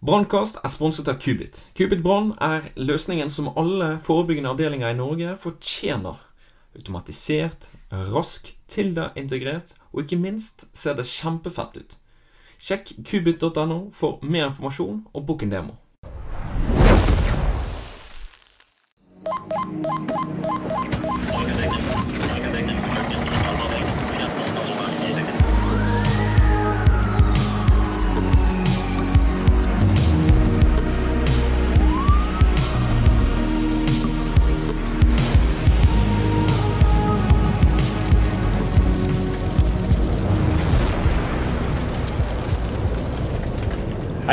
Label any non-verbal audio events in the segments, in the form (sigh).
Brannkast er sponset av Kubit. Kubit Brann er løsningen som alle forebyggende avdelinger i Norge fortjener. Automatisert, rask, Tilda-integrert, og ikke minst ser det kjempefett ut. Sjekk kubit.no for mer informasjon og book en demo.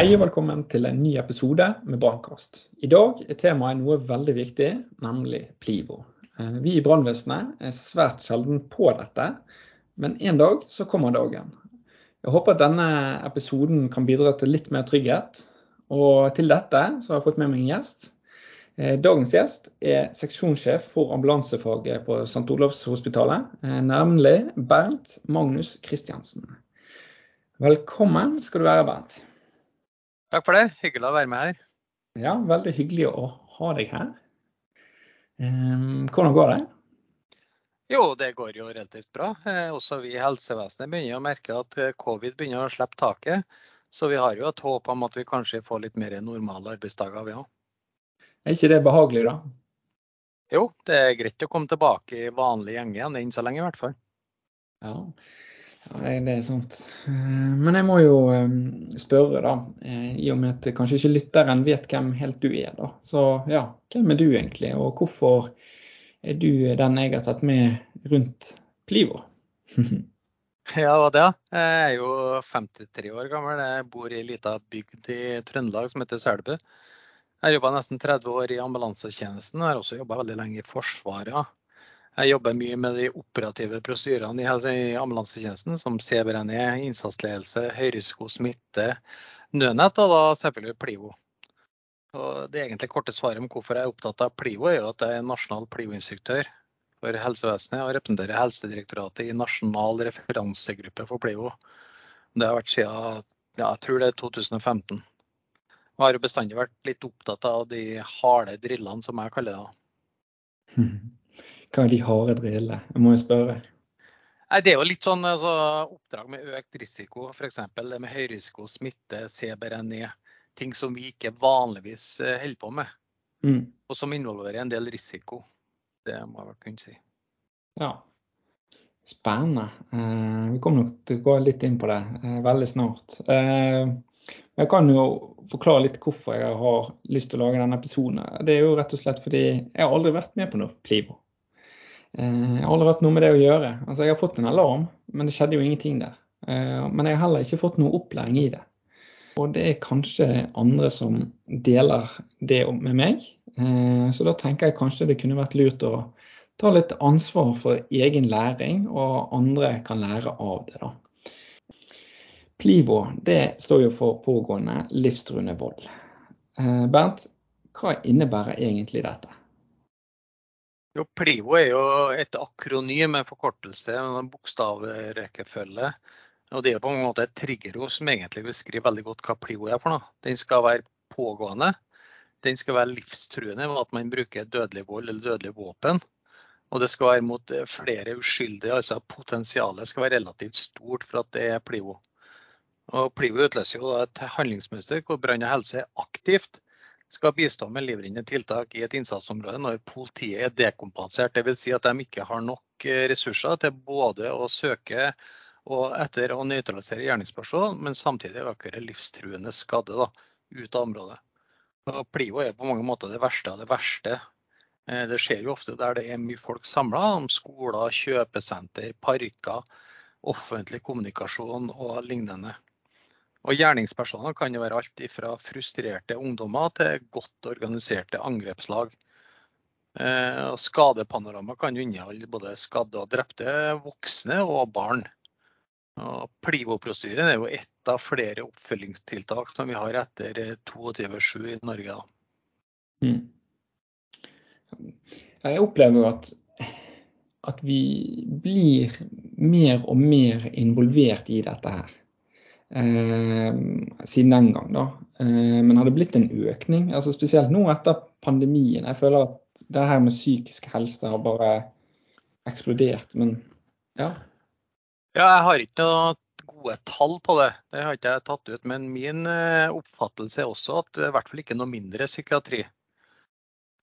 Hei og velkommen til en ny episode med Brannkast. I dag er temaet noe veldig viktig, nemlig Plivo. Eh, vi i brannvesenet er svært sjelden på dette, men en dag så kommer dagen. Jeg håper at denne episoden kan bidra til litt mer trygghet. Og til dette så har jeg fått med meg en gjest. Eh, dagens gjest er seksjonssjef for ambulansefaget på St. Olavs hospitalet, eh, nemlig Bernt Magnus Christiansen. Velkommen skal du være, Bernt. Takk for det. Hyggelig å være med her. Ja, veldig hyggelig å ha deg her. Hvordan går det? Jo, det går jo relativt bra. Eh, også vi i helsevesenet begynner å merke at eh, covid begynner å slippe taket. Så vi har jo et håp om at vi kanskje får litt mer normale arbeidsdager, vi òg. Er ikke det behagelig, da? Jo, det er greit å komme tilbake i vanlig gjeng igjen, enn så lenge i hvert fall. Ja, ja, det er sant. Eh, men jeg må jo eh, spørre, da. Eh, I og med at kanskje ikke lytteren vet hvem helt du er, da. Så ja, hvem er du egentlig, og hvorfor er du den jeg har tatt med rundt Plivo? (laughs) ja, det? Jeg er jo 53 år gammel. Jeg bor i ei lita bygd i Trøndelag som heter Selbu. Jeg har jobba nesten 30 år i ambulansetjenesten. og har også jobba veldig lenge i Forsvaret. Jeg jobber mye med de operative prosedyrene i ambulansetjenesten, som CBRNE, innsatsledelse, høyrisiko, smitte, nødnett og da selvfølgelig Plivo. Og det egentlig korte svaret om hvorfor jeg er opptatt av Plivo, er jo at jeg er nasjonal Plivo-instruktør for helsevesenet og representerer Helsedirektoratet i nasjonal referansegruppe for Plivo. Det har vært siden ja, jeg tror det er 2015. Jeg har jo bestandig vært litt opptatt av de harde drillene, som jeg kaller det. (laughs) Hva er de harde drillene? Jeg må jo spørre. Nei, det er jo litt sånn altså, oppdrag med økt risiko, f.eks. det med høyrisiko, smitte, CBRNE. Ting som vi ikke vanligvis eh, holder på med. Mm. Og som involverer en del risiko. Det må jeg vel kunne si. Ja. Spennende. Eh, vi kommer nok til å gå litt inn på det eh, veldig snart. Eh, jeg kan jo forklare litt hvorfor jeg har lyst til å lage denne episoden. Det er jo rett og slett fordi jeg har aldri vært med på noe Plivo. Eh, jeg har aldri hatt noe med det å gjøre. Altså, jeg har fått en alarm, men det skjedde jo ingenting der. Eh, men jeg har heller ikke fått noe opplæring i det. Og det er kanskje andre som deler det med meg. Eh, så da tenker jeg kanskje det kunne vært lurt å ta litt ansvar for egen læring, og andre kan lære av det. da. Plivo det står jo for pågående livstruende vold. Bernt, hva innebærer egentlig dette? Jo, PLIVO er jo et akronym, en forkortelse, en bokstavrekkefølge. Og det er på en måte et triggerord som egentlig beskriver veldig godt hva PLIVO er for noe. Den skal være pågående. Den skal være livstruende ved at man bruker dødelig vold eller dødelig våpen. Og det skal være mot flere uskyldige, altså potensialet skal være relativt stort for at det er PLIVO. Og PLIVO utløser jo et handlingsmønster hvor brann og helse er aktivt skal bistå med livreddende tiltak i et innsatsområde når politiet er dekompensert. Dvs. Si at de ikke har nok eh, ressurser til både å søke og etter å nøytralisere gjerningspersonen, men samtidig evakuere livstruende skadde da, ut av området. Og Plivo er på mange måter det verste av det verste. Eh, det skjer jo ofte der det er mye folk samla, om skoler, kjøpesenter, parker, offentlig kommunikasjon og lignende. Og Gjerningspersoner kan jo være alt fra frustrerte ungdommer til godt organiserte angrepslag. Eh, skadepanorama kan jo inneholde både skadde og drepte voksne og barn. Og plivoprostyren er jo ett av flere oppfølgingstiltak som vi har etter 22.7 i Norge. Mm. Jeg opplever jo at, at vi blir mer og mer involvert i dette her. Eh, siden den gang, da. Eh, men har det blitt en økning? Altså Spesielt nå etter pandemien. Jeg føler at det her med psykisk helse har bare eksplodert. Men ja. Ja, jeg har ikke noe gode tall på det. Det har ikke jeg tatt ut. Men min eh, oppfattelse er også at det i hvert fall ikke noe mindre psykiatri.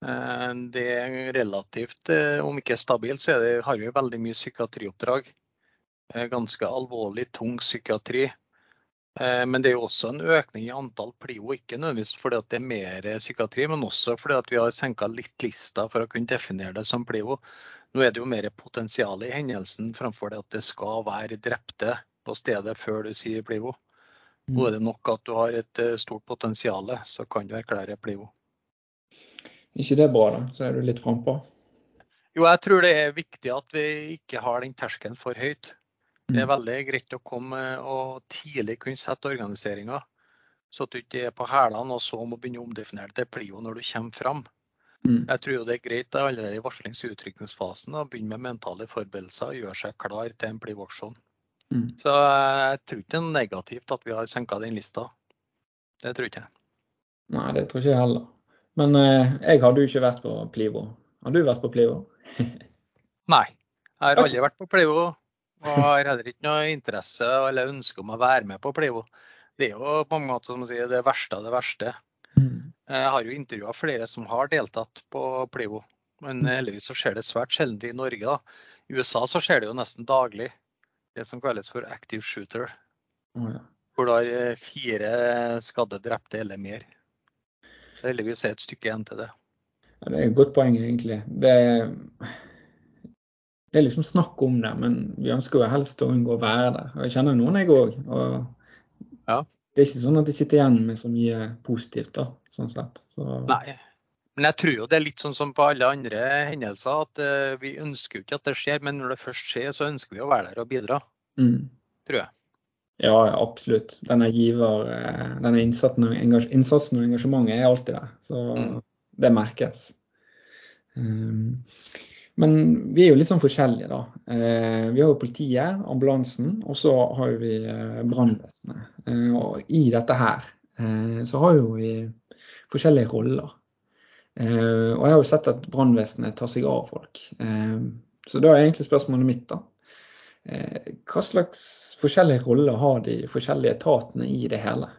Det er relativt, om ikke stabilt, så det, har vi veldig mye psykiatrioppdrag. Ganske alvorlig, tung psykiatri. Men det er jo også en økning i antall PLIO, ikke nødvendigvis fordi det er mer psykiatri, men også fordi vi har senka litt lista for å kunne definere det som PLIO. Nå er det jo mer potensial i hendelsen framfor det at det skal være drepte på stedet før du sier Plivo. Nå mm. er det nok at du har et eh, stort potensial, så kan du erklære Plivo. ikke det bra, da? Så er du litt frampå? Jo, jeg tror det er viktig at vi ikke har den terskelen for høyt. Det er mm. veldig greit å komme og tidlig kunne sette organiseringa, så at du ikke er på hælene og så må begynne å omdefinere til Plio når du kommer fram. Mm. Jeg tror det er greit allerede i varslings- og utrykningsfasen å begynne med mentale forberedelser og gjøre seg klar til en Plivo-aksjon. Mm. Så jeg tror ikke det er negativt at vi har senka den lista. Det tror ikke jeg. Nei, det tror ikke jeg heller. Men eh, jeg hadde jo ikke vært på Plivo. Har du vært på Plivo? (laughs) Nei, jeg har aldri vært på Plivo. Og har heller ikke noe interesse eller ønske om å være med på Plivo. Det er jo på en måte som å si, det verste av det verste. Mm. Jeg har jo intervjua flere som har deltatt på Plivo. Men mm. heldigvis så skjer det svært sjelden i Norge. da. I USA så skjer det jo nesten daglig det som kalles for active shooter. Hvor du har eh, fire skadde drepte eller mer. Så heldigvis er det et stykke igjen til det. Ja, det er et godt poeng, egentlig. Det, det, er liksom snakk om det, men vi ønsker jo helst å unngå å være der. Og jeg kjenner noen, jeg òg. Ja. Det er ikke sånn at de sitter igjen med så mye positivt, da, sånn sett. Så... Nei. Men jeg tror jo det er litt sånn som på alle andre hendelser, at uh, vi ønsker jo ikke at det skjer, men når det først skjer, så ønsker vi å være der og bidra. Mm. Tror jeg. Ja, absolutt. Denne giver, eh, denne innsatsen og, innsatsen og engasjementet er alltid der. Så mm. det merkes. Um, men vi er jo litt sånn forskjellige, da. Uh, vi har jo politiet, ambulansen, og så har vi uh, brannvesenet. Uh, og i dette her så har jo vi forskjellige roller. Eh, og jeg har jo sett at brannvesenet tar seg av folk. Eh, så da er egentlig spørsmålet mitt, da. Eh, hva slags forskjellige roller har de forskjellige etatene i det hele?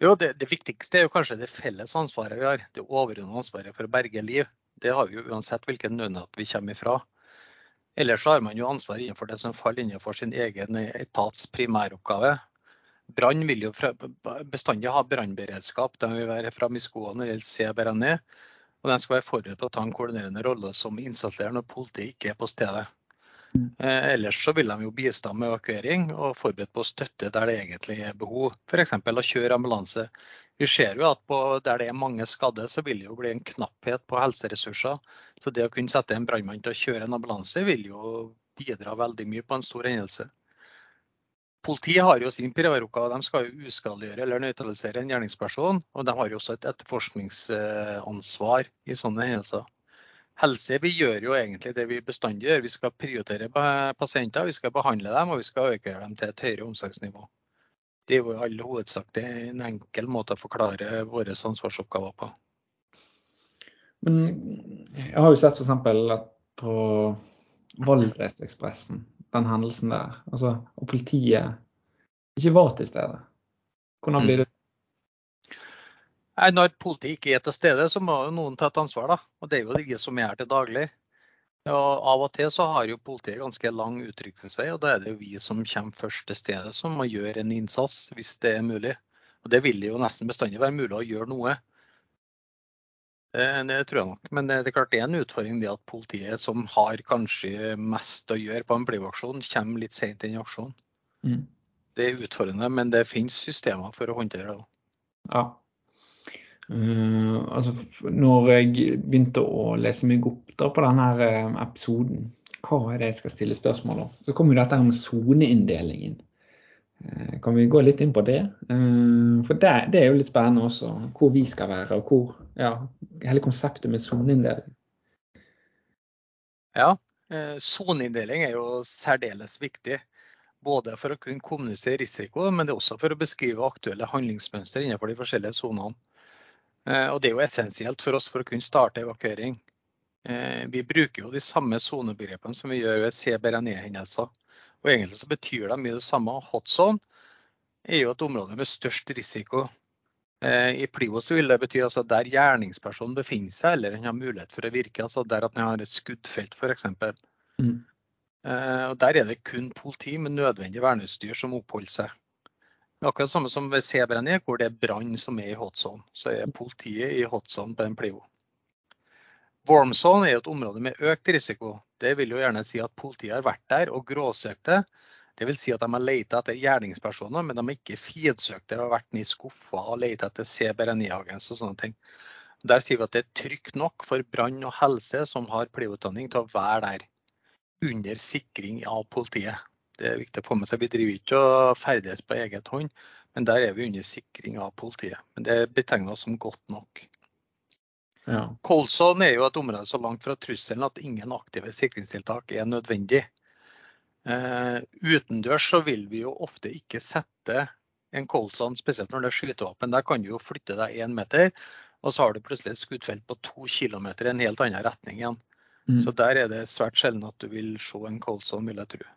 Jo, det, det, viktigste er jo kanskje det felles ansvaret vi har. Det overordnede ansvaret for å berge liv. Det har vi jo uansett hvilken nødnett vi kommer ifra. Ellers har man jo ansvar innenfor det som faller innenfor sin egen etats primæroppgave. Brann vil jo bestandig ha brannberedskap. De vil være framme i skoene når det gjelder CBRNE. Og de skal være forberedt på å ta en koordinerende rolle som innstallerer når politiet ikke er på stedet. Eh, ellers så vil de jo bistå med evakuering og forberedt på å støtte der det egentlig er behov. F.eks. å kjøre ambulanse. Vi ser jo at på, der det er mange skadde, så vil det jo bli en knapphet på helseressurser. Så det å kunne sette en brannmann til å kjøre en ambulanse vil jo bidra veldig mye på en stor hendelse. Politiet har jo sin primæroppgave. De skal jo uskadeliggjøre eller nøytralisere en gjerningsperson. Og de har jo også et etterforskningsansvar i sånne hendelser. Helse vi gjør jo egentlig det vi bestandig gjør. Vi skal prioritere pasienter, vi skal behandle dem og vi skal øke dem til et høyere omsorgsnivå. Det er jo i all hovedsak en enkel måte å forklare våre ansvarsoppgaver på. Men jeg har jo sett f.eks. at på Valdresekspressen den hendelsen der. Altså, og politiet ikke var til stede. Hvordan blir mm. det? Nei, Når politiet ikke er til stede, så må jo noen ta et ansvar. da. Og Det er jo de som er her til daglig. Og Av og til så har jo politiet ganske lang utrykningsvei, og da er det jo vi som kommer først til stedet som må gjøre en innsats, hvis det er mulig. Og Det vil jo nesten bestandig være mulig å gjøre noe. Det, det, tror jeg nok. Men det, det, er klart det er en utfordring det at politiet, som har kanskje mest å gjøre på en blyvaksjon, kommer litt sent inn i aksjonen. Mm. Det er utfordrende, men det finnes systemer for å håndtere det. Ja. Uh, altså, når jeg begynte å lese meg opp da, på denne eh, episoden, hva er det jeg skal stille spørsmål om? Så kom jo dette her med soneinndelingen. Uh, kan vi gå litt inn på det? Uh, for det, det, er jo litt spennende også, hvor vi skal være, og hvor ja, hele konseptet med soneinndeling. Ja, soneinndeling er jo særdeles viktig. Både for å kunne kommunisere risiko, men det er også for å beskrive aktuelle handlingsmønster innenfor de forskjellige sonene. Eh, og det er jo essensielt for oss for å kunne starte evakuering. Eh, vi bruker jo de samme sonebegrepene som vi gjør ved CBRNE-hendelser. Og egentlig så betyr de mye det samme. Hot zone er jo et område med størst risiko. Eh, I Plivo så vil det bety altså der gjerningspersonen befinner seg, eller han har mulighet for å virke. altså Der at han har et skuddfelt f.eks. Mm. Og Der er det kun politi med nødvendig verneutstyr som oppholder seg. Akkurat samme som ved Sebrenje, hvor det er brann som er i hotzone. Så er politiet i hotzone på en Plivo. Warmzone er et område med økt risiko. Det vil jo gjerne si at politiet har vært der og gråsøkte. vil Si at de har leita etter gjerningspersoner, men de har ikke finsøkte og vært nede i skuffer og leita etter CBRNI-agens og sånne ting. Der sier vi at det er trygt nok for brann og helse som har pleieutdanning til å være der under sikring av politiet. Det er viktig å få med seg. Vi driver ikke og ferdes på eget hånd, men der er vi under sikring av politiet. Men det betegner oss som godt nok. Ja. Colson er jo et område så langt fra trusselen at ingen aktive sikringstiltak er nødvendig. Uh, utendørs så vil vi jo ofte ikke sette en Colson, spesielt når det er skytevåpen. Der kan du jo flytte deg én meter, og så har du plutselig et skuddfelt på to kilometer i en helt annen retning igjen. Mm. Så der er det svært sjelden at du vil se en Colson, vil jeg tro.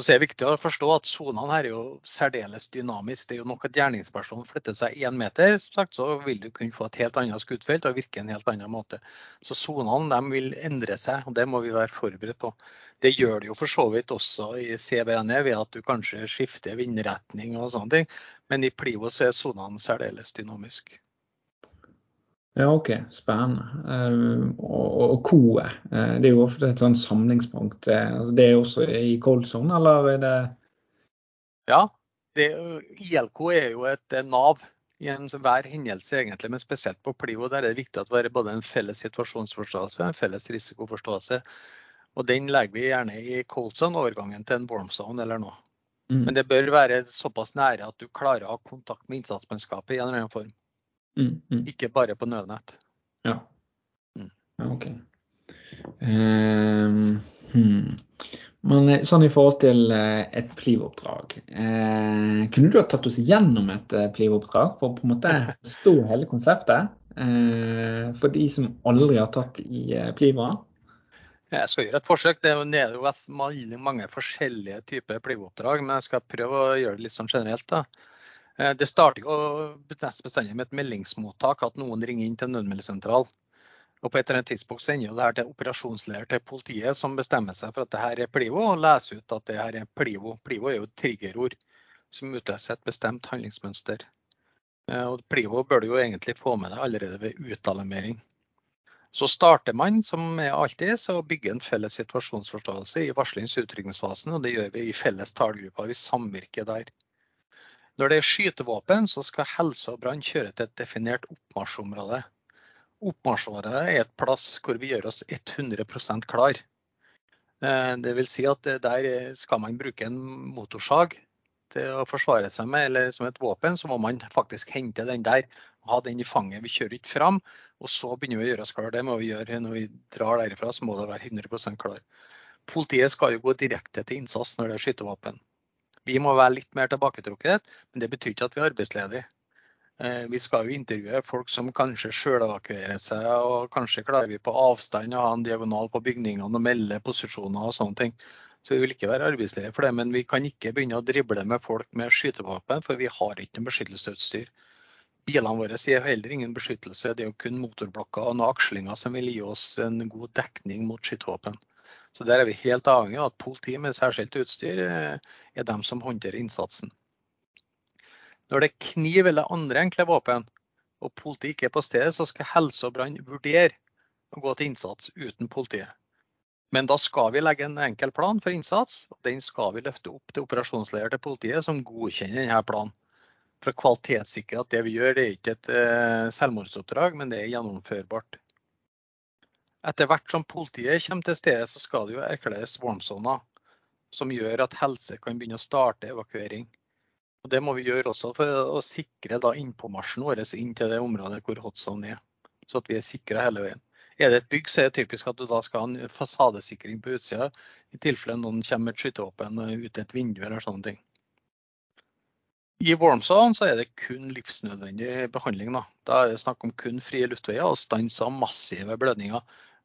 Og så er det viktig å forstå at Sonene her er jo særdeles dynamisk. Det er jo nok at gjerningspersonen flytter seg én meter, som sagt, så vil du kunne få et helt annet skuddfelt og virke en helt annen måte. Så sonene vil endre seg, og det må vi være forberedt på. Det gjør det jo for så vidt også i CBNE, ved at du kanskje skifter vindretning og sånne ting, men i Plivo så er sonene særdeles dynamiske. Ja, OK. Spennende. Uh, og, og KOE, uh, det er jo ofte et sånn samlingspunkt. Uh, altså det er også i cold zone, eller er det Ja, det, ILK er jo et nav i enhver hendelse, egentlig, men spesielt på Plio. Der er det viktig at vi har både en felles situasjonsforståelse og en felles risikoforståelse. Og Den legger vi gjerne i cold zone, overgangen til en warm zone eller noe. Mm. Men det bør være såpass nære at du klarer å ha kontakt med innsatsmannskapet i en eller annen form. Mm, mm. Ikke bare på nødnett. Ja. Mm. OK. Um, hmm. Men eh, sånn i forhold til eh, et Pliv-oppdrag. Eh, kunne du ha tatt oss gjennom et eh, Pliv-oppdrag for å på en måte (laughs) stå hele konseptet? Eh, for de som aldri har tatt i Pliva? Jeg skal gjøre et forsøk. Det er jo mange forskjellige typer Pliv-oppdrag, men jeg skal prøve å gjøre det litt sånn generelt. da. Eh, det starter jo nesten bestandig med et meldingsmottak, at noen ringer inn til en nødmeldesentral. Og på et eller annet tidspunkt sender det her til operasjonsleder til politiet, som bestemmer seg for at det her er Plivo, og leser ut at det her er Plivo. Plivo er jo et triggerord som utløser et bestemt handlingsmønster. Eh, og Plivo bør du jo egentlig få med deg allerede ved utalarmering. Så starter man som er alltid, så å bygge en felles situasjonsforståelse i varslings- og utrykningsfasen. Og det gjør vi i felles talegrupper. Vi samvirker der. Når det er skytevåpen, så skal helse og brann kjøre til et definert oppmarsjområde. Oppmarsjområdet er et plass hvor vi gjør oss 100% klar. Eh, det vil si at der skal man bruke en motorsag til å forsvare seg med, eller som et våpen, så må man faktisk hente den der. Ha den i fanget. Vi kjører ikke fram, og så begynner vi å gjøre oss klar. Det må vi gjøre når vi drar derifra, så må det være 100% klar. Politiet skal jo gå direkte til innsats når det er skytevåpen. Vi må være litt mer tilbaketrukket, men det betyr ikke at vi er arbeidsledige. Eh, vi skal jo intervjue folk som kanskje sjølevakuerer seg, og kanskje klarer vi på avstand å ha en diagonal på bygningene og melde posisjoner og sånne ting. Så vi vil ikke være arbeidsledige for det, men vi kan ikke begynne å drible med folk med skytevåpen, for vi har ikke noe beskyttelsesutstyr. Bilene våre gir heller ingen beskyttelse, det er jo kun motorblokker og noen akslinger som vil gi oss en god dekning mot skytevåpen. Så der er vi helt avhengig av at politiet med særskilt utstyr eh, er dem som håndterer innsatsen. Når det er kniv eller andre enkle våpen, og politiet ikke er på stedet, så skal helse og brann vurdere å gå til innsats uten politiet. Men da skal vi legge en enkel plan for innsats, og den skal vi løfte opp til operasjonsleder til politiet, som godkjenner denne planen. For å kvalitetssikre at det vi gjør, det er ikke et eh, selvmordsoppdrag, men det er gjennomførbart. Etter hvert som politiet kommer til stedet, så skal det jo erklæres warmsoner, som gjør at helse kan begynne å starte evakuering. Og Det må vi gjøre også for å sikre da innpåmarsjen vår inn til det området hvor hotzone er, så at vi er sikra hele veien. Er det et bygg, så er det typisk at du da skal ha en fasadesikring på utsida, i tilfelle noen kommer med et skytevåpen ut et vindu eller sånne ting. I warmzone så er det kun livsnødvendig behandling. Da, da er det snakk om kun frie luftveier og stans av massive blødninger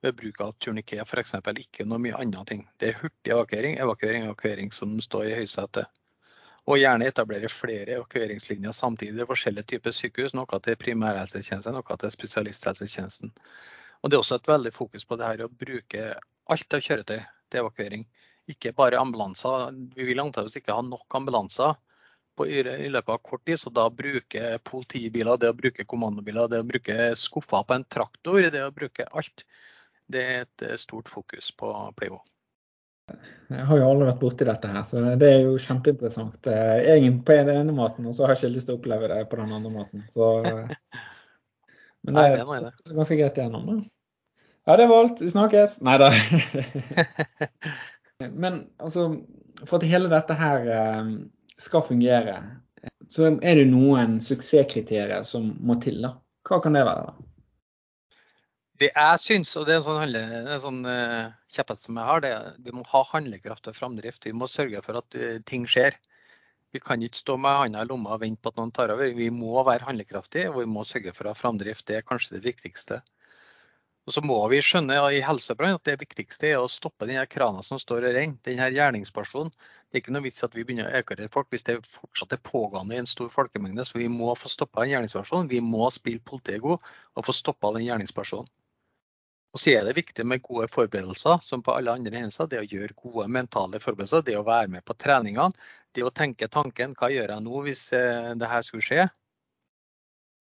ved bruk av turniké f.eks. Ikke noe mye annet ting. Det er hurtig evakuering, evakuering, evakuering som står i høysetet. Og gjerne etablere flere evakueringslinjer samtidig i forskjellige typer sykehus. Noe til primærhelsetjenesten, noe til spesialisthelsetjenesten. Og Det er også et veldig fokus på det her å bruke alt av kjøretøy til evakuering. Ikke bare ambulanser. Vi vil antakeligvis ikke ha nok ambulanser på, i, løpet av kort tid. Så da bruke politibiler, det å bruke kommandobiler, det å bruke skuffer på en traktor, det å bruke alt. Det er et eh, stort fokus på Plivo. Jeg har jo aldri vært borti dette her, så det er jo kjempeinteressant. Eh, Egentlig på den ene måten, og så har jeg ikke lyst til å oppleve det på den andre måten. Så, eh, (laughs) men det er ganske greit igjennom, da. Ja, det var alt. Vi snakkes. Nei da. (laughs) Men altså, for at hele dette her skal fungere, så er det noen suksesskriterier som må til. da. Hva kan det være? da? Det jeg syns, og det er en sånn, en sånn uh, kjepphest som jeg har, det er at vi må ha handlekraft og framdrift. Vi må sørge for at uh, ting skjer. Vi kan ikke stå med hånda i lomma og vente på at noen tar over. Vi må være handlekraftige og vi må sørge for å ha framdrift. Det er kanskje det viktigste. Og så må vi skjønne i helsebrann at det viktigste er å stoppe denne krana som står og renner. Denne gjerningspersonen. Det er ikke noe vits at vi begynner å evakuere folk hvis det fortsatt er pågående i en stor folkemengde. Så vi må få stoppa den gjerningspersonen. Vi må spille politiet god og få stoppa den gjerningspersonen. Og så er det viktig med gode forberedelser, som på alle andre hendelser. Det å gjøre gode mentale forberedelser, det å være med på treningene. Det å tenke tanken hva gjør jeg nå hvis eh, det her skulle skje?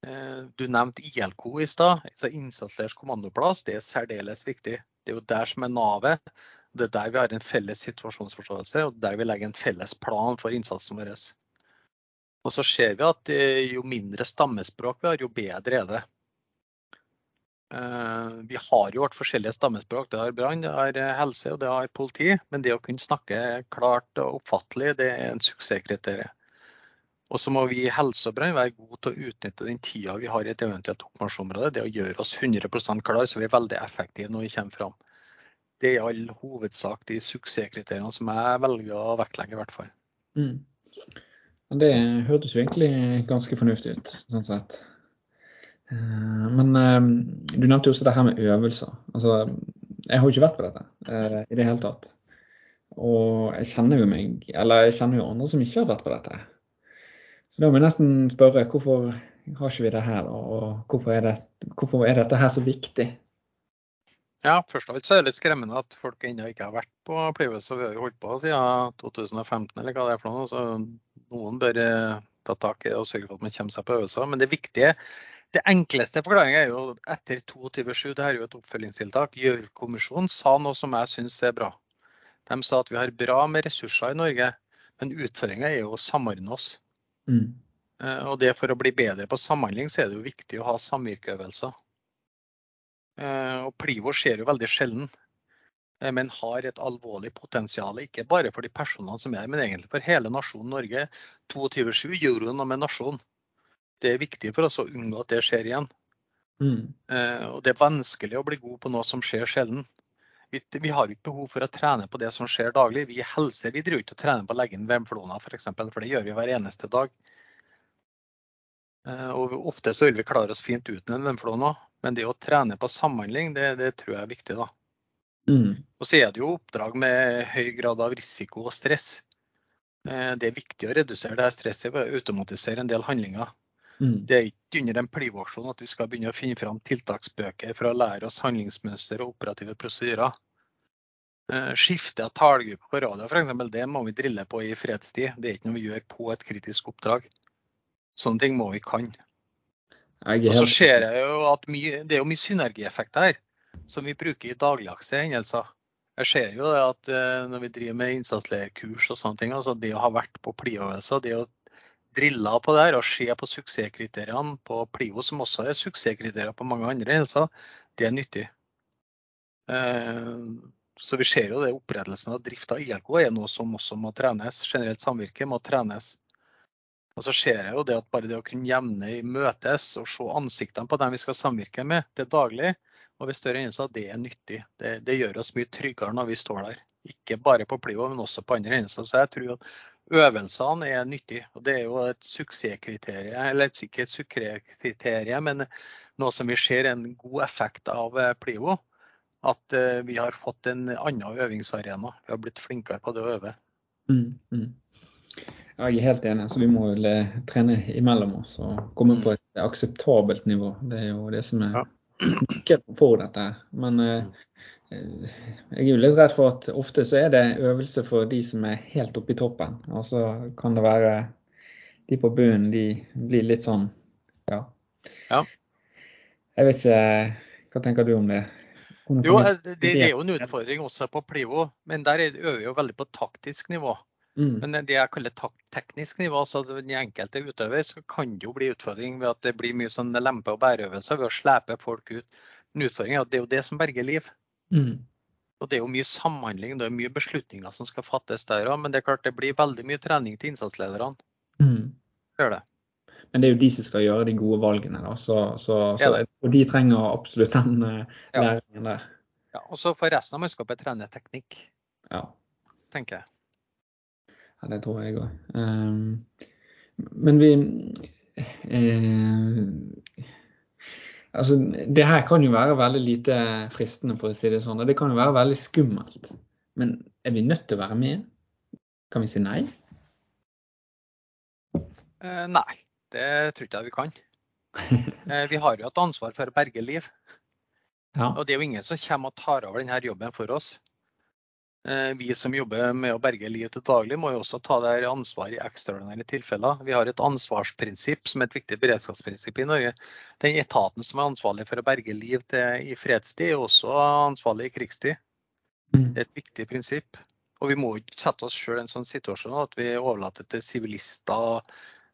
Eh, du nevnte ILK i stad. Altså innsatsleders kommandoplass det er særdeles viktig. Det er jo der som er navet. Det er der vi har en felles situasjonsforståelse og der vi legger en felles plan for innsatsen vår. Og så ser vi at eh, jo mindre stammespråk vi har, jo bedre er det. Eh, vi har jo vårt forskjellige stammespråk. Det har brann, det har helse og det har politi. Men det å kunne snakke klart og oppfattelig, det er en suksesskriterium. Og så må vi i helse og brann være gode til å utnytte den tida vi har i et eventuelt okkupasjonsområde. Det å gjøre oss 100% klar, så vi er veldig effektive når vi kommer fram. Det er i all hovedsak de suksesskriteriene som jeg velger å vektlegge, i hvert fall. Mm. Det hørtes jo egentlig ganske fornuftig ut, sånn sett. Eh, men eh, du nevnte jo også det her med øvelser. Altså, jeg har jo ikke vært på dette eh, i det hele tatt. Og jeg kjenner jo meg, eller jeg kjenner jo andre som ikke har vært på dette. Så da må jeg nesten spørre hvorfor har ikke vi det her, og hvorfor er, det, hvorfor er dette her så viktig? Ja, Først og fremst er det litt skremmende at folk ennå ikke har vært på Plivøs. Vi har jo holdt på siden 2015 eller hva det er for noe. Så noen bør eh, ta tak i det og sørge for at man kommer seg på øvelser. Men det viktige, det enkleste forklaringa er jo etter 22.7, det er jo et oppfølgingstiltak. Gjørv-kommisjonen sa noe som jeg syns er bra. De sa at vi har bra med ressurser i Norge, men utfordringa er jo å samordne oss. Mm. Eh, og det For å bli bedre på samhandling, så er det jo viktig å ha samvirkeøvelser. Eh, og Plivo skjer jo veldig sjelden, eh, men har et alvorlig potensial. Ikke bare for de personene som er der, men egentlig for hele nasjonen Norge. 22.7 gjorde jo noe med nasjonen. Det er viktig for oss å unngå at det skjer igjen. Mm. Og Det er vanskelig å bli god på noe som skjer sjelden. Vi, vi, har ikke behov for å trene på det som skjer daglig. Vi i helse vi driver ikke og trener på å legge inn vemflona f.eks., for, for det gjør vi hver eneste dag. Eh, og Ofte så vil vi klare oss fint uten en vemflona, men det å trene på samhandling, det, det tror jeg er viktig. da. Mm. Og så er det jo oppdrag med høy grad av risiko og stress. Eh, det er viktig å redusere det her stresset ved å automatisere en del handlinger. Mm. Det er ikke under en plivaksjon at vi skal begynne å finne fram tiltaksbøker for å lære oss handlingsmønster og operative prosedyrer. Eh, skifte av tallgruppe på radio f.eks. det må vi drille på i fredstid. Det er ikke noe vi gjør på et kritisk oppdrag. Sånne ting må vi kan. Og så ser jeg jo at mye, Det er jo mye synergieffekter her som vi bruker i dagligdagse hendelser. Jeg ser jo at eh, når vi driver med innsatsleierkurs og sånne ting, altså det å ha vært på pliøvelser, det å drilla på det her og se på suksesskriteriene på Plivo, som også er suksesskriterier på mange andre hendelser, det er nyttig. Eh, så vi ser jo det opprettelsen av drift av ILK er noe som også må trenes. Generelt samvirke må trenes. Og så ser jeg jo det at bare det å kunne jevne møtes og se ansiktene på dem vi skal samvirke med, er daglig, Og ved større hendelser, det er nyttig. Det, det, gjør oss mye tryggere når vi står der. Ikke bare på Plivo, men også på andre hendelser. Så jeg tror at øvelsene er nyttige. Og det er jo et suksesskriterium, eller ikke et suksesskriterium, men noe som vi ser en god effekt av Plio. Plivo. At eh, vi har fått en annen øvingsarena. Vi har blitt flinkere på det å øve. Mm, mm. Jeg er helt enig. så Vi må vel eh, trene imellom oss og komme på mm. et akseptabelt nivå. Det er jo det som er ja. For dette. Men eh, eh, jeg er jo litt redd for at ofte så er det øvelse for de som er helt oppe i toppen. Og så kan det være de på bunnen, de blir litt sånn ja. ja. Jeg vet ikke, hva tenker du om det? Jo, det, det, er jo en utfordring også på Plivo, men der øver vi jo veldig på taktisk nivå. Mm. Men det jeg kaller teknisk nivå, altså den enkelte utøver, så kan det jo bli utfordring ved at det blir mye sånn lempe- og bæreøvelser ved å slepe folk ut. Men utfordringen er at det er jo det som berger liv. Mm. Og det er jo mye samhandling, det er mye beslutninger som skal fattes der òg. Men det er klart det blir veldig mye trening til innsatslederne. Mm. Gjør det. Men det er jo de som skal gjøre de gode valgene, da. Så, så, så og de trenger absolutt den uh, læringen der. Ja, og så får resten av mannskapet trene teknikk, ja. tenker jeg. Ja, det tror jeg òg. Ehm, men vi eh, Altså, det her kan jo være veldig lite fristende, for å si det sånn. Og det kan jo være veldig skummelt. Men er vi nødt til å være med? Kan vi si nei? Uh, nei, det tror ikke jeg vi kan. uh, (laughs) vi har jo et ansvar for å berge liv. Ja. Og det er jo ingen som kommer og tar over denne jobben for oss. Eh, vi som jobber med å berge liv til daglig, må jo også ta det ansvar i ekstraordinære tilfeller. Vi har et ansvarsprinsipp som er et viktig beredskapsprinsipp i Norge. Den etaten som er ansvarlig for å berge liv til, i fredstid, er også ansvarlig i krigstid. Mm. Det er et viktig prinsipp. Og vi må ikke sette oss sjøl i en sånn situasjon at vi overlater til sivilister,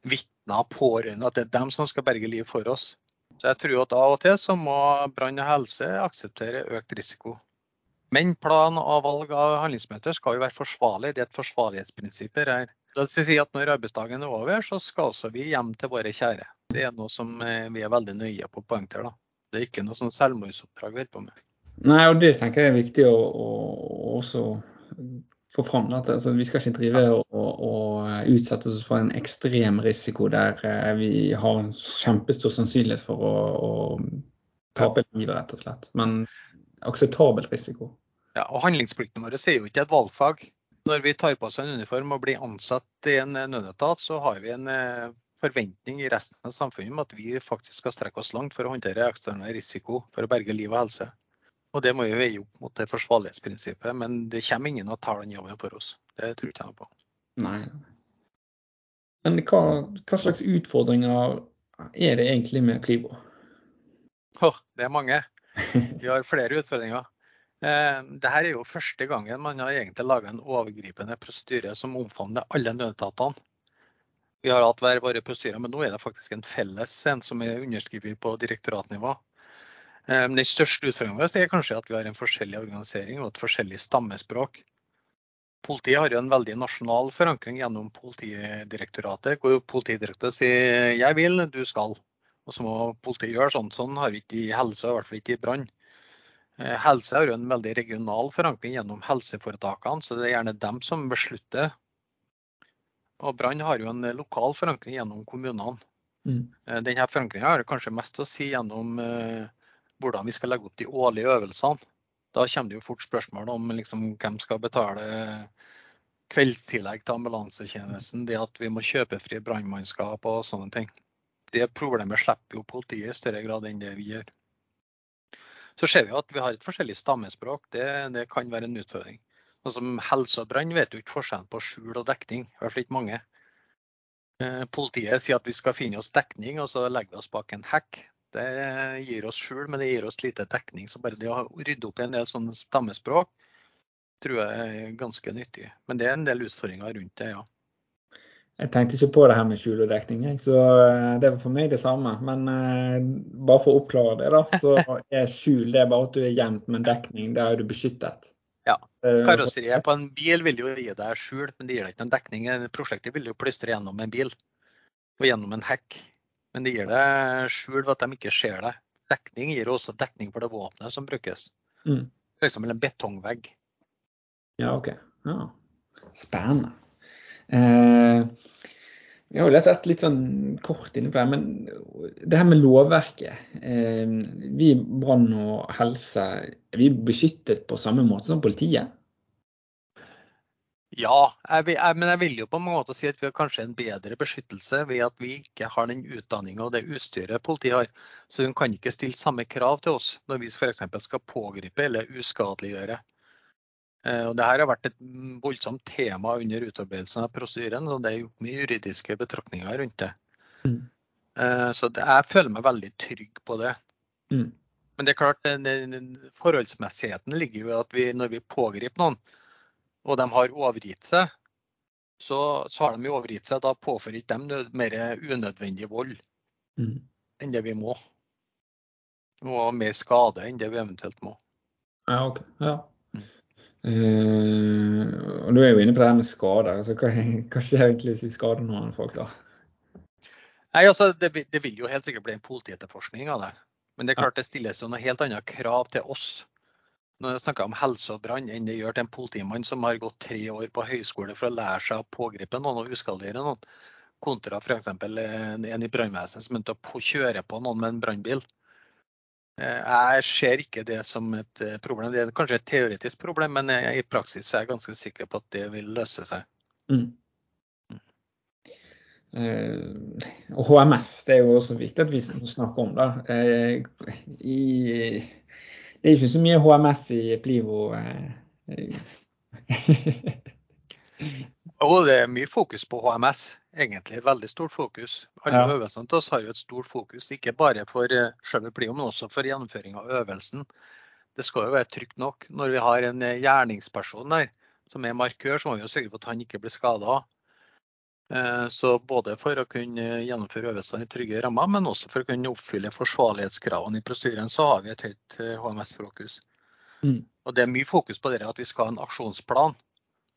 vitner, pårørende, at det er dem som skal berge liv for oss. Så jeg tror at av og til så må brann og helse akseptere økt risiko. Men plan og valg av handlingsmøter skal jo være forsvarlig. Det er et forsvarlighetsprinsipp her. Det si at Når arbeidsdagen er over, så skal også vi hjem til våre kjære. Det er noe som eh, vi er veldig nøye på å poengtere. Det er ikke noe sånn selvmordsoppdrag vi holder på med. Nei, og det tenker jeg er viktig å, å også få fram. At altså, vi skal ikke drive og, og, utsette oss for en ekstrem risiko der eh, vi har en kjempestor sannsynlighet for å, å tape livet, rett og slett. Men akseptabel risiko. Ja, og Handlingsplikten vår er jo ikke et valgfag. Når vi tar på oss en uniform og blir ansatt i en nødetat, så har vi en eh, forventning i resten av samfunnet om at vi faktisk skal strekke oss langt for å håndtere eksternal risiko for å berge liv og helse. Og Det må vi veie opp mot det forsvarlighetsprinsippet, men det kommer ingen og tar den jobben for oss. Det tror ikke jeg noe på. Nei. Men hva, hva, slags utfordringer er det egentlig med Plivo? Oh, det er mange. Vi har flere utfordringer. Eh, Dette er jo første gangen man har egentlig laga en overgripende prosedyre som omfavner alle nødetatene. Vi har hatt hver våre prosedyrer, men nå er det faktisk en felles en som er underskrevet på direktoratnivå. Eh, den største utfordringen vår er kanskje at vi har en forskjellig organisering og et forskjellig stammespråk. Politiet har jo en veldig nasjonal forankring gjennom Politidirektoratet. Hvor Politidirektoratet sier 'jeg vil, du skal'. Og så må politiet gjøre sånn. Sånn har vi ikke i helse, og i hvert fall ikke i brann. Eh, helse har jo en veldig regional forankring gjennom helseforetakene, så det er gjerne dem som beslutter. Og brann har jo en lokal forankring gjennom kommunene. Mm. Eh, denne forankringa har kanskje mest å si gjennom uh, hvordan vi skal legge opp de årlige øvelsene. Da kommer det jo fort spørsmål om liksom, hvem skal betale kveldstillegg til ambulansetjenesten, det at vi må kjøpe fri brannmannskap og sånne ting det problemet slipper jo politiet i større grad enn det vi gjør. Så ser vi at vi har et forskjellig stammespråk. Det, det kan være en utfordring. Sånn som helse og brann vet jo ikke forskjellen på skjul og dekning. I hvert fall ikke mange. Eh, politiet sier at vi skal finne oss dekning, og så legger vi oss bak en hekk. Det gir oss skjul, men det gir oss lite dekning. Så bare det å rydde opp i en del sånne stammespråk tror jeg er ganske nyttig. Men det er en del utfordringer rundt det, ja. Jeg tenkte ikke på det her med skjul og dekning, så eh, det var for meg det samme. Men uh, bare for å oppklare det, da, så (laughs) er skjul det er bare at du er gjemt, men dekning, det er du beskyttet. Ja. Eh, Karosseriet på en bil vil jo gi deg skjul, men det gir deg ikke noen dekning. Prosjektet vil jo plystre gjennom en bil og gjennom en hekk. Men det gir deg skjul ved at de ikke ser deg. dekning gir også dekning for det våpenet som brukes. Mm. F.eks. en betongvegg. Ja, OK. Ja. Spennende. Eh, vi har jo lett litt sånn kort inne på det, men det her med lovverket. Eh, vi i brann og helse, er vi beskyttet på samme måte som politiet? Ja, jeg vil, jeg, men jeg vil jo på en måte si at vi har kanskje en bedre beskyttelse ved at vi ikke har den utdanninga og det utstyret politiet har. Så de kan ikke stille samme krav til oss når vi f.eks. skal pågripe eller uskadeliggjøre. Eh, det her har vært et voldsomt tema under utarbeidelsen av prosedyren, og det er gjort mye juridiske betraktninger rundt det. Mm. Eh, så det, jeg føler meg veldig trygg på det. Mm. Men det er klart, forholdsmessigheten ligger jo i at vi, når vi pågriper noen, og de har overgitt seg, så, så har de jo overgitt seg. Da påfører ikke de mer unødvendig vold Mm. enn det vi må. Og mer skade enn det vi eventuelt må. Ja, OK. Ja. Eh, og Du er jo inne på det her med skader. Altså, hva, (laughs) hva skjer egentlig hvis vi skader noen folk, da? Nei, altså, det, det vil jo helt sikkert bli en politietterforskning av det. Men det er klart det stilles jo noe helt annet krav til oss når jeg snakker om helse og brann, enn det gjør til en politimann som har gått tre år på høyskole for å lære seg å pågripe noen og uskadeliggjøre noen, kontra f.eks. en i brannvesenet som begynte å kjøre på noen med en brannbil. Eh, Jeg ser ikke det som et eh, problem. Det er kanskje et teoretisk problem, men i praksis er jeg ganske sikker på at det vil løse seg. Mm. Uh, og HMS det er jo også viktig at vi snakker om. Det uh, i, det er ikke så mye HMS i Plivo. Eh. (laughs) Og det er mye fokus på HMS, egentlig. Veldig stort fokus. Alle Ja. øvelsene til oss har jo et stort fokus, ikke bare for eh, selve Plio, men også for gjennomføring av øvelsen. Det skal jo være trygt nok. Når vi har en eh, gjerningsperson der som er markør, så må vi jo sørge for at han ikke blir skada. Så både for å kunne gjennomføre øvelsene i trygge rammer, men også for å kunne oppfylle forsvarlighetskravene i prosedyren, så har vi et høyt eh, HMS-fokus. Mm. Og det er mye fokus på det at vi skal ha en aksjonsplan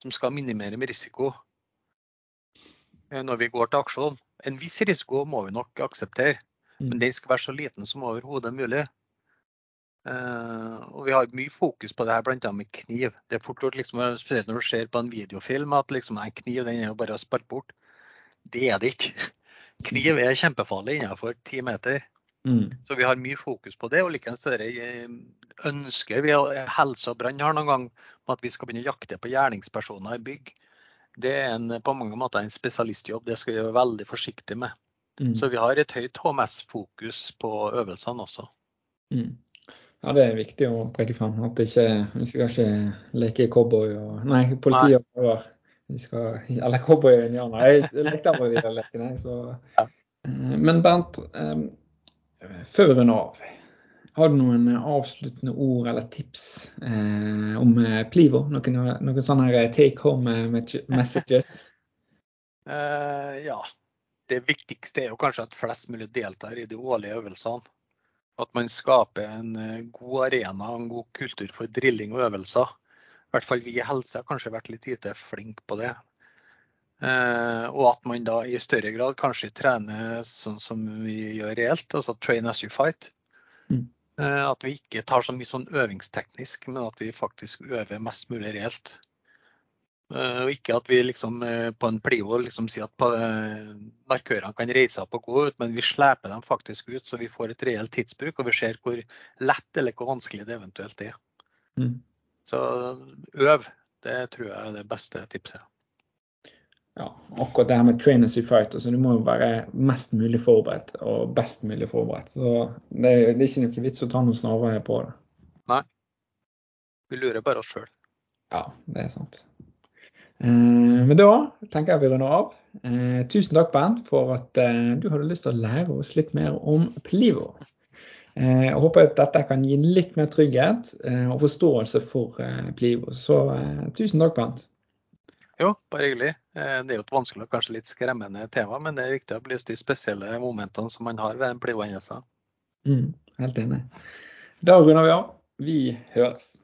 som skal minimere med risiko eh, når vi går til aksjon. En viss risiko må vi nok akseptere, Mm. men den skal være så liten som overhodet mulig. Uh, og Vi har mye fokus på det her, bl.a. med kniv. Det er fort gjort, liksom, spesielt når du ser på en videofilm, at liksom, en kniv den er jo bare å sparke bort. Det er det ikke. (laughs) Kniv er kjempefarlig innenfor ti meter. Mm. Så vi har mye fokus på det. Og likeens eh, ønsker vi, har helse og brann har noen gang på at vi skal begynne å jakte på gjerningspersoner i bygg. Det er en, på mange måter en spesialistjobb. Det skal vi være veldig forsiktige med. Mm. Så vi har et høyt HMS-fokus på øvelsene også. Mm. Ja, det er viktig å trekke fram. At det ikke, vi skal ikke leke cowboy og Nei, politi og røver. Eller cowboy og indianer. Jeg lekte aldri de lekene. Så. Ja. Eh, Men Bernt, eh, før vi av, har du noen avsluttende ord eller tips eh, om eh, Plivo? Noen, noen sånne take home eh, messages? uh, (laughs) ja. Det viktigste er jo kanskje at flest mulig deltar i de årlige øvelsene. At man skaper en god arena en god kultur for drilling og øvelser. I hvert fall vi i helse har kanskje vært litt lite flinke på det. Eh, og at man da i større grad kanskje trener sånn som vi gjør reelt, altså train as you fight. Mm. Eh, at vi ikke tar så mye sånn øvingsteknisk, men at vi faktisk øver mest mulig reelt. Eh, Og ikke at vi liksom på en plio liksom sier at markørene kan reise opp og gå ut, men vi sleper dem faktisk ut, så vi får et reelt tidsbruk, og vi ser hvor lett eller hvor vanskelig det eventuelt er. Mm. Så øv. Det tror jeg er det beste tipset. Ja, akkurat det her med train as you fight. Altså, du må jo være mest mulig forberedt og best mulig forberedt. Så det, er- det er ikke noe vits å ta noen snarveier på det. Nei. Vi lurer bare oss sjøl. Ja, det er sant. Eh, men da tenker jeg vi runder av. Eh, tusen takk, Bernt, for at eh, du hadde lyst til å lære oss litt mer om Plivo. Eh, jeg håper at dette kan gi litt mer trygghet eh, og forståelse for eh, Plivo. Så tusen takk, Bernt. Jo, bare hyggelig. Eh, Det er jo et vanskelig og kanskje litt skremmende tema, men det er viktig å belyse de spesielle momentene som man har ved en plio-hendelse. Mm, helt enig. Da runder vi av. Vi høres.